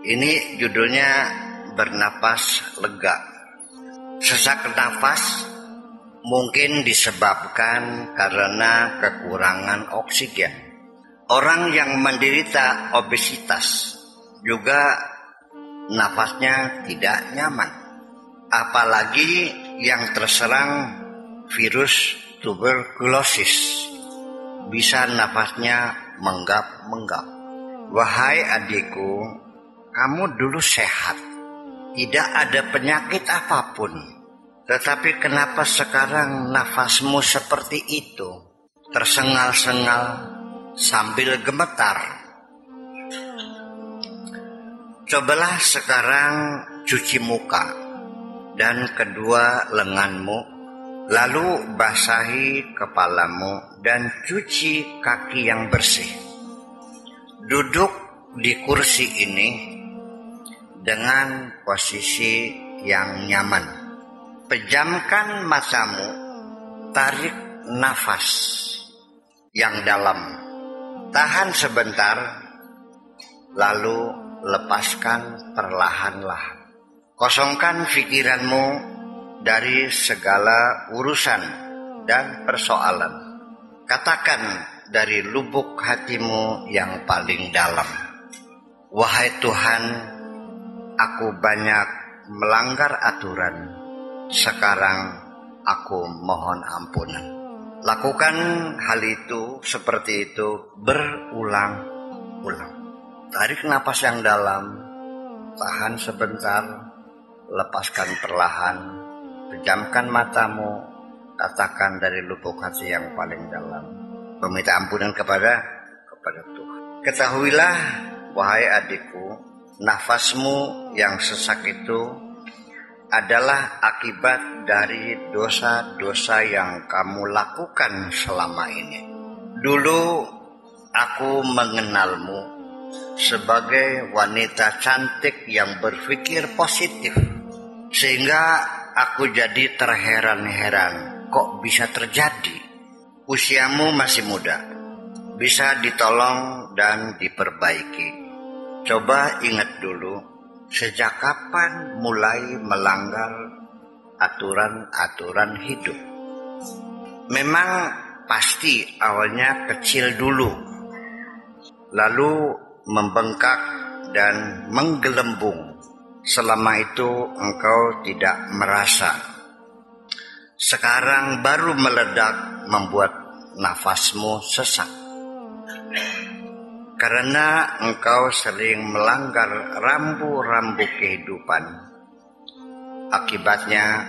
Ini judulnya bernapas lega. Sesak nafas mungkin disebabkan karena kekurangan oksigen. Orang yang menderita obesitas juga nafasnya tidak nyaman. Apalagi yang terserang virus tuberkulosis. Bisa nafasnya menggap-menggap. Wahai adikku, kamu dulu sehat. Tidak ada penyakit apa pun. Tetapi kenapa sekarang nafasmu seperti itu? Tersengal-sengal sambil gemetar. Cobalah sekarang cuci muka dan kedua lenganmu, lalu basahi kepalamu dan cuci kaki yang bersih. Duduk di kursi ini dengan posisi yang nyaman. Pejamkan matamu, tarik nafas yang dalam. Tahan sebentar, lalu lepaskan perlahan-lahan. Kosongkan pikiranmu dari segala urusan dan persoalan. Katakan dari lubuk hatimu yang paling dalam. Wahai Tuhan, aku banyak melanggar aturan. Sekarang aku mohon ampunan. Lakukan hal itu seperti itu berulang-ulang. Tarik napas yang dalam, tahan sebentar, lepaskan perlahan, pejamkan matamu, katakan dari lubuk hati yang paling dalam, meminta ampunan kepada kepada Tuhan. Ketahuilah, wahai adikku, nafasmu yang sesak itu adalah akibat dari dosa-dosa yang kamu lakukan selama ini. Dulu aku mengenalmu sebagai wanita cantik yang berpikir positif. Sehingga aku jadi terheran-heran kok bisa terjadi. Usiamu masih muda, bisa ditolong dan diperbaiki. Coba ingat dulu, sejak kapan mulai melanggar aturan-aturan hidup. Memang pasti awalnya kecil dulu, lalu membengkak dan menggelembung. Selama itu engkau tidak merasa. Sekarang baru meledak membuat nafasmu sesak. Karena engkau sering melanggar rambu-rambu kehidupan. Akibatnya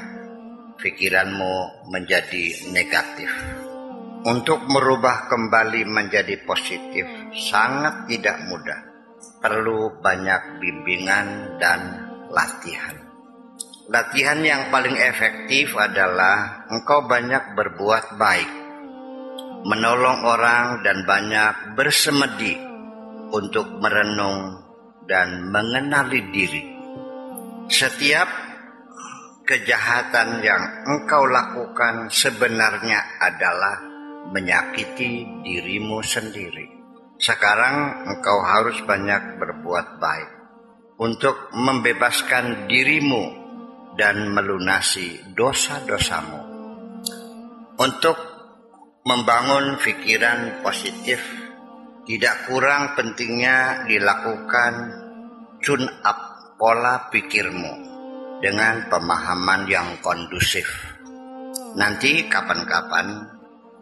pikiranmu menjadi negatif. Untuk merubah kembali menjadi positif sangat tidak mudah. Perlu banyak bimbingan dan latihan. Latihan yang paling efektif adalah engkau banyak berbuat baik, menolong orang dan banyak bersemedi untuk merenung dan mengenali diri. Setiap kejahatan yang engkau lakukan sebenarnya adalah menyakiti dirimu sendiri. Sekarang engkau harus banyak berbuat baik untuk membebaskan dirimu dan melunasi dosa-dosamu. Untuk membangun pikiran positif tidak kurang pentingnya dilakukan tune up pola pikirmu dengan pemahaman yang kondusif. Nanti kapan-kapan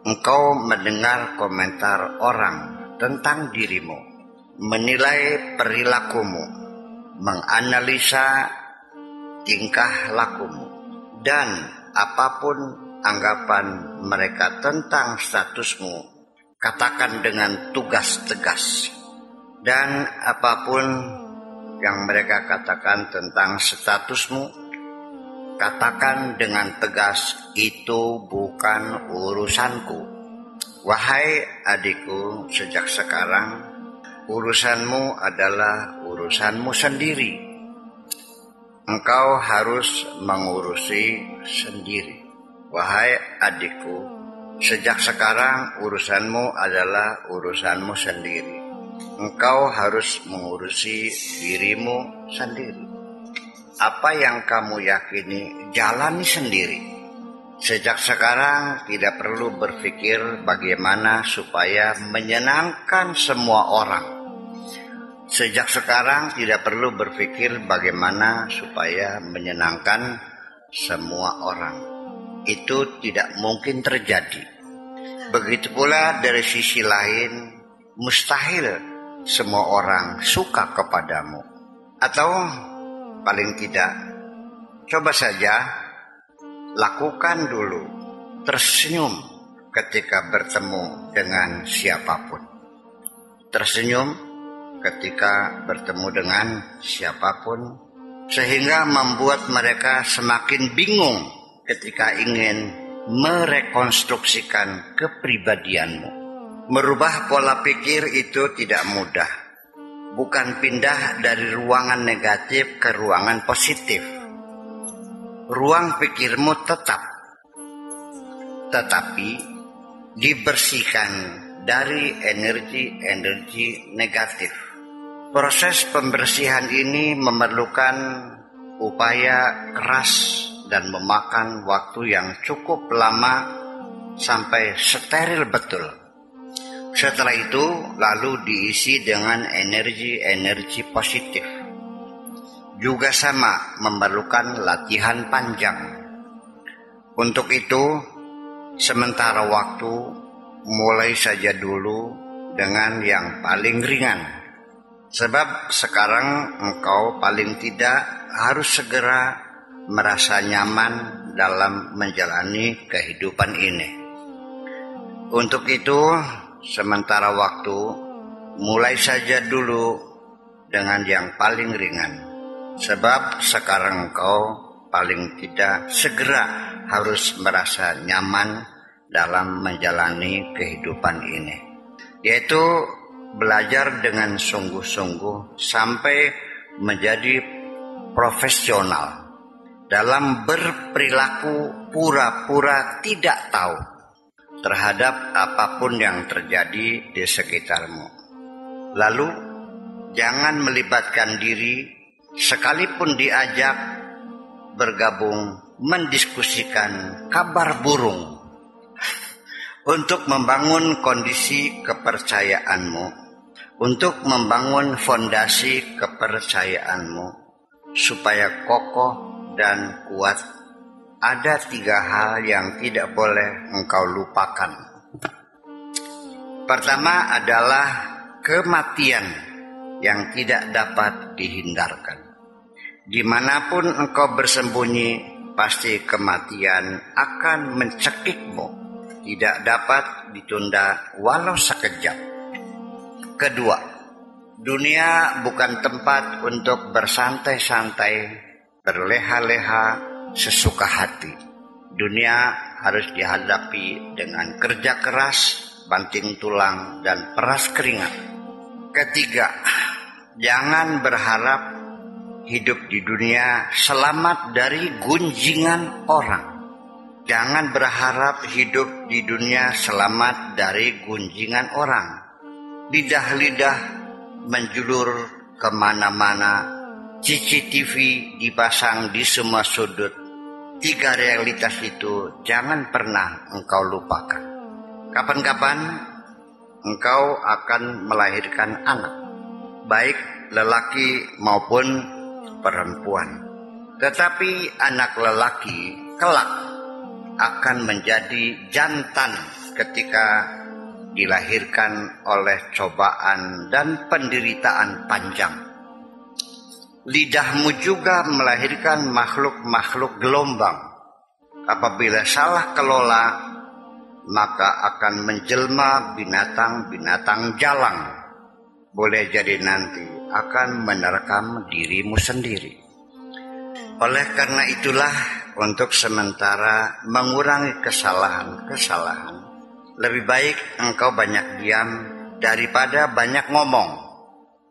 engkau mendengar komentar orang tentang dirimu, menilai perilakumu, menganalisa tingkah lakumu, dan apa pun anggapan mereka tentang statusmu, katakan dengan tugas tegas. Dan apa pun yang mereka katakan tentang statusmu, katakan dengan tegas, itu bukan urusanku. Wahai adikku, sejak sekarang urusanmu adalah urusanmu sendiri. Engkau harus mengurusi sendiri. Wahai adikku, sejak sekarang urusanmu adalah urusanmu sendiri. engkau harus mengurusi dirimu sendiri. Apa yang kamu yakini, jalani sendiri. Sejak sekarang tidak perlu berpikir bagaimana supaya menyenangkan semua orang. Sejak sekarang tidak perlu berpikir bagaimana supaya menyenangkan semua orang. Itu tidak mungkin terjadi. Begitu pula dari sisi lain, mustahil semua orang suka kepadamu. Atau paling tidak, coba saja lakukan dulu tersenyum ketika bertemu dengan siapa pun. Tersenyum ketika bertemu dengan siapa pun sehingga membuat mereka semakin bingung ketika ingin merekonstruksikan kepribadianmu. Merubah pola pikir itu tidak mudah. Bukan pindah dari ruangan negatif ke ruangan positif. Ruang pikirmu tetap. Tetapi dibersihkan dari energi-energi negatif. Proses pembersihan ini memerlukan upaya keras dan memakan waktu yang cukup lama sampai steril betul. Setelah itu lalu diisi dengan energi-energi positif. Juga sama memerlukan latihan panjang. Untuk itu, sementara waktu mulai saja dulu dengan yang paling ringan. Sebab sekarang engkau paling tidak harus segera merasa nyaman dalam menjalani kehidupan ini. Untuk itu, sementara waktu, mulai saja dulu dengan yang paling ringan. Sebab sekarang engkau paling tidak segera harus merasa nyaman dalam menjalani kehidupan ini. Yaitu belajar dengan sungguh-sungguh sampai menjadi profesional dalam berperilaku pura-pura tidak tahu terhadap apa pun yang terjadi di sekitarmu. Lalu, jangan melibatkan diri sekalipun diajak bergabung mendiskusikan kabar burung untuk membangun kondisi kepercayaanmu, untuk membangun fondasi kepercayaanmu supaya kokoh dan kuat ada tiga hal yang tidak boleh engkau lupakan. Pertama adalah kematian yang tidak dapat dihindarkan. Di mana pun engkau bersembunyi, pasti kematian akan mencekikmu. Tidak dapat ditunda walau sekejap. Kedua, dunia bukan tempat untuk bersantai-santai, berleha-leha, sesuka hati. Dunia harus dihadapi dengan kerja keras, banting tulang, dan peras keringat. Ketiga, jangan berharap hidup di dunia selamat dari gunjingan orang. Jangan berharap hidup di dunia selamat dari gunjingan orang. Lidah-lidah menjulur ke mana-mana, CCTV dipasang di semua sudut, Tiga realitas itu jangan pernah engkau lupakan. Kapan-kapan engkau akan melahirkan anak, baik lelaki maupun perempuan. Tetapi anak lelaki kelak akan menjadi jantan ketika dilahirkan oleh cobaan dan penderitaan panjang lidahmu juga melahirkan makhluk-makhluk gelombang. Apabila salah kelola, maka akan menjelma binatang-binatang jalang. Boleh jadi nanti akan menerkam dirimu sendiri. Oleh karena itulah, untuk sementara mengurangi kesalahan-kesalahan, lebih baik engkau banyak diam daripada banyak ngomong.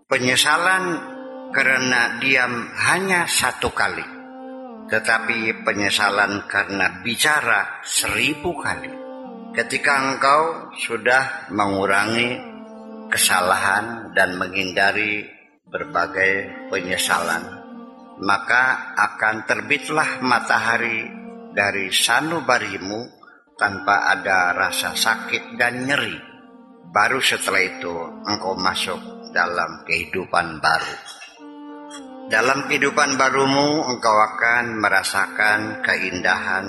Penyesalan karena diam hanya satu kali, tetapi penyesalan karena bicara seribu kali. Ketika engkau sudah mengurangi kesalahan dan menghindari berbagai penyesalan, maka akan terbitlah matahari dari sanubarimu tanpa ada rasa sakit dan nyeri. Baru setelah itu engkau masuk dalam kehidupan baru. Dalam kehidupan barumu engkau akan merasakan keindahan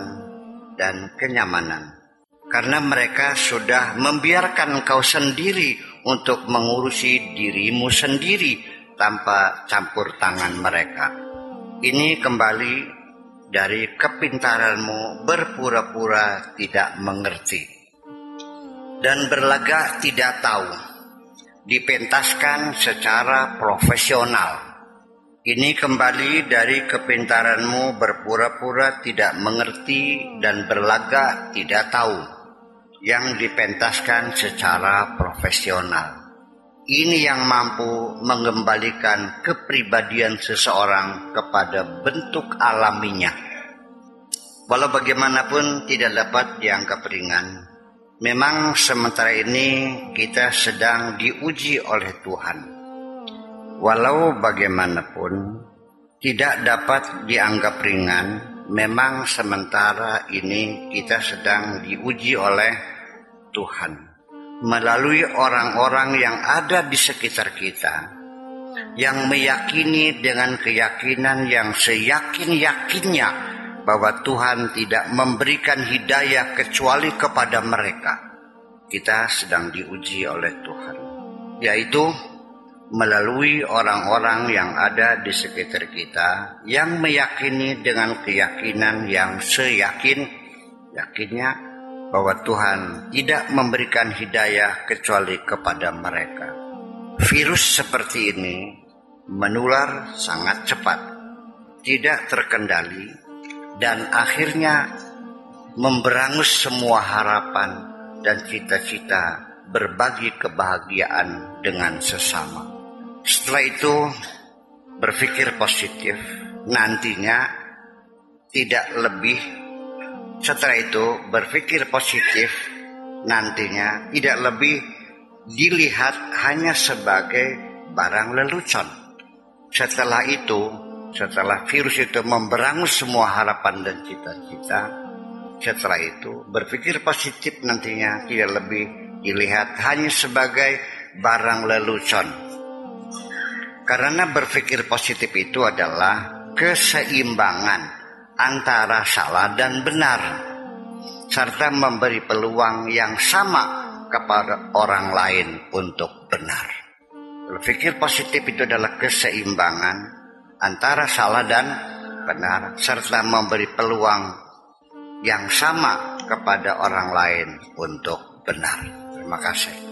dan kenyamanan karena mereka sudah membiarkan engkau sendiri untuk mengurusi dirimu sendiri tanpa campur tangan mereka. Ini kembali dari kepintaranmu berpura-pura tidak mengerti dan berlagak tidak tahu. Dipentaskan secara profesional. Ini kembali dari kepintaranmu berpura-pura tidak mengerti dan berlagak tidak tahu yang dipentaskan secara profesional. Ini yang mampu mengembalikan kepribadian seseorang kepada bentuk alaminya. Walau bagaimanapun tidak dapat dianggap ringan. Memang sementara ini kita sedang diuji oleh Tuhan. Walau bagaimanapun tidak dapat dianggap ringan, memang sementara ini kita sedang diuji oleh Tuhan melalui orang-orang yang ada di sekitar kita yang meyakini dengan keyakinan yang seyakin-yakinnya bahwa Tuhan tidak memberikan hidayah kecuali kepada mereka. Kita sedang diuji oleh Tuhan, yaitu melalui orang-orang yang ada di sekitar kita yang meyakini dengan keyakinan yang seyakin yakinnya bahwa Tuhan tidak memberikan hidayah kecuali kepada mereka. Virus seperti ini menular sangat cepat, tidak terkendali, dan akhirnya memberangus semua harapan dan cita-cita berbagi kebahagiaan dengan sesama. Setelah itu, berpikir positif, nantinya tidak lebih setelah itu berpikir positif nantinya tidak lebih dilihat hanya sebagai barang lelucon. Setelah itu, setelah virus itu memberangus semua harapan dan cita-cita, setelah itu berpikir positif nantinya tidak lebih dilihat hanya sebagai barang lelucon. Karena berpikir positif itu adalah keseimbangan antara salah dan benar, serta memberi peluang yang sama kepada orang lain untuk benar. Berpikir positif itu adalah keseimbangan antara salah dan benar, serta memberi peluang yang sama kepada orang lain untuk benar. Terima kasih.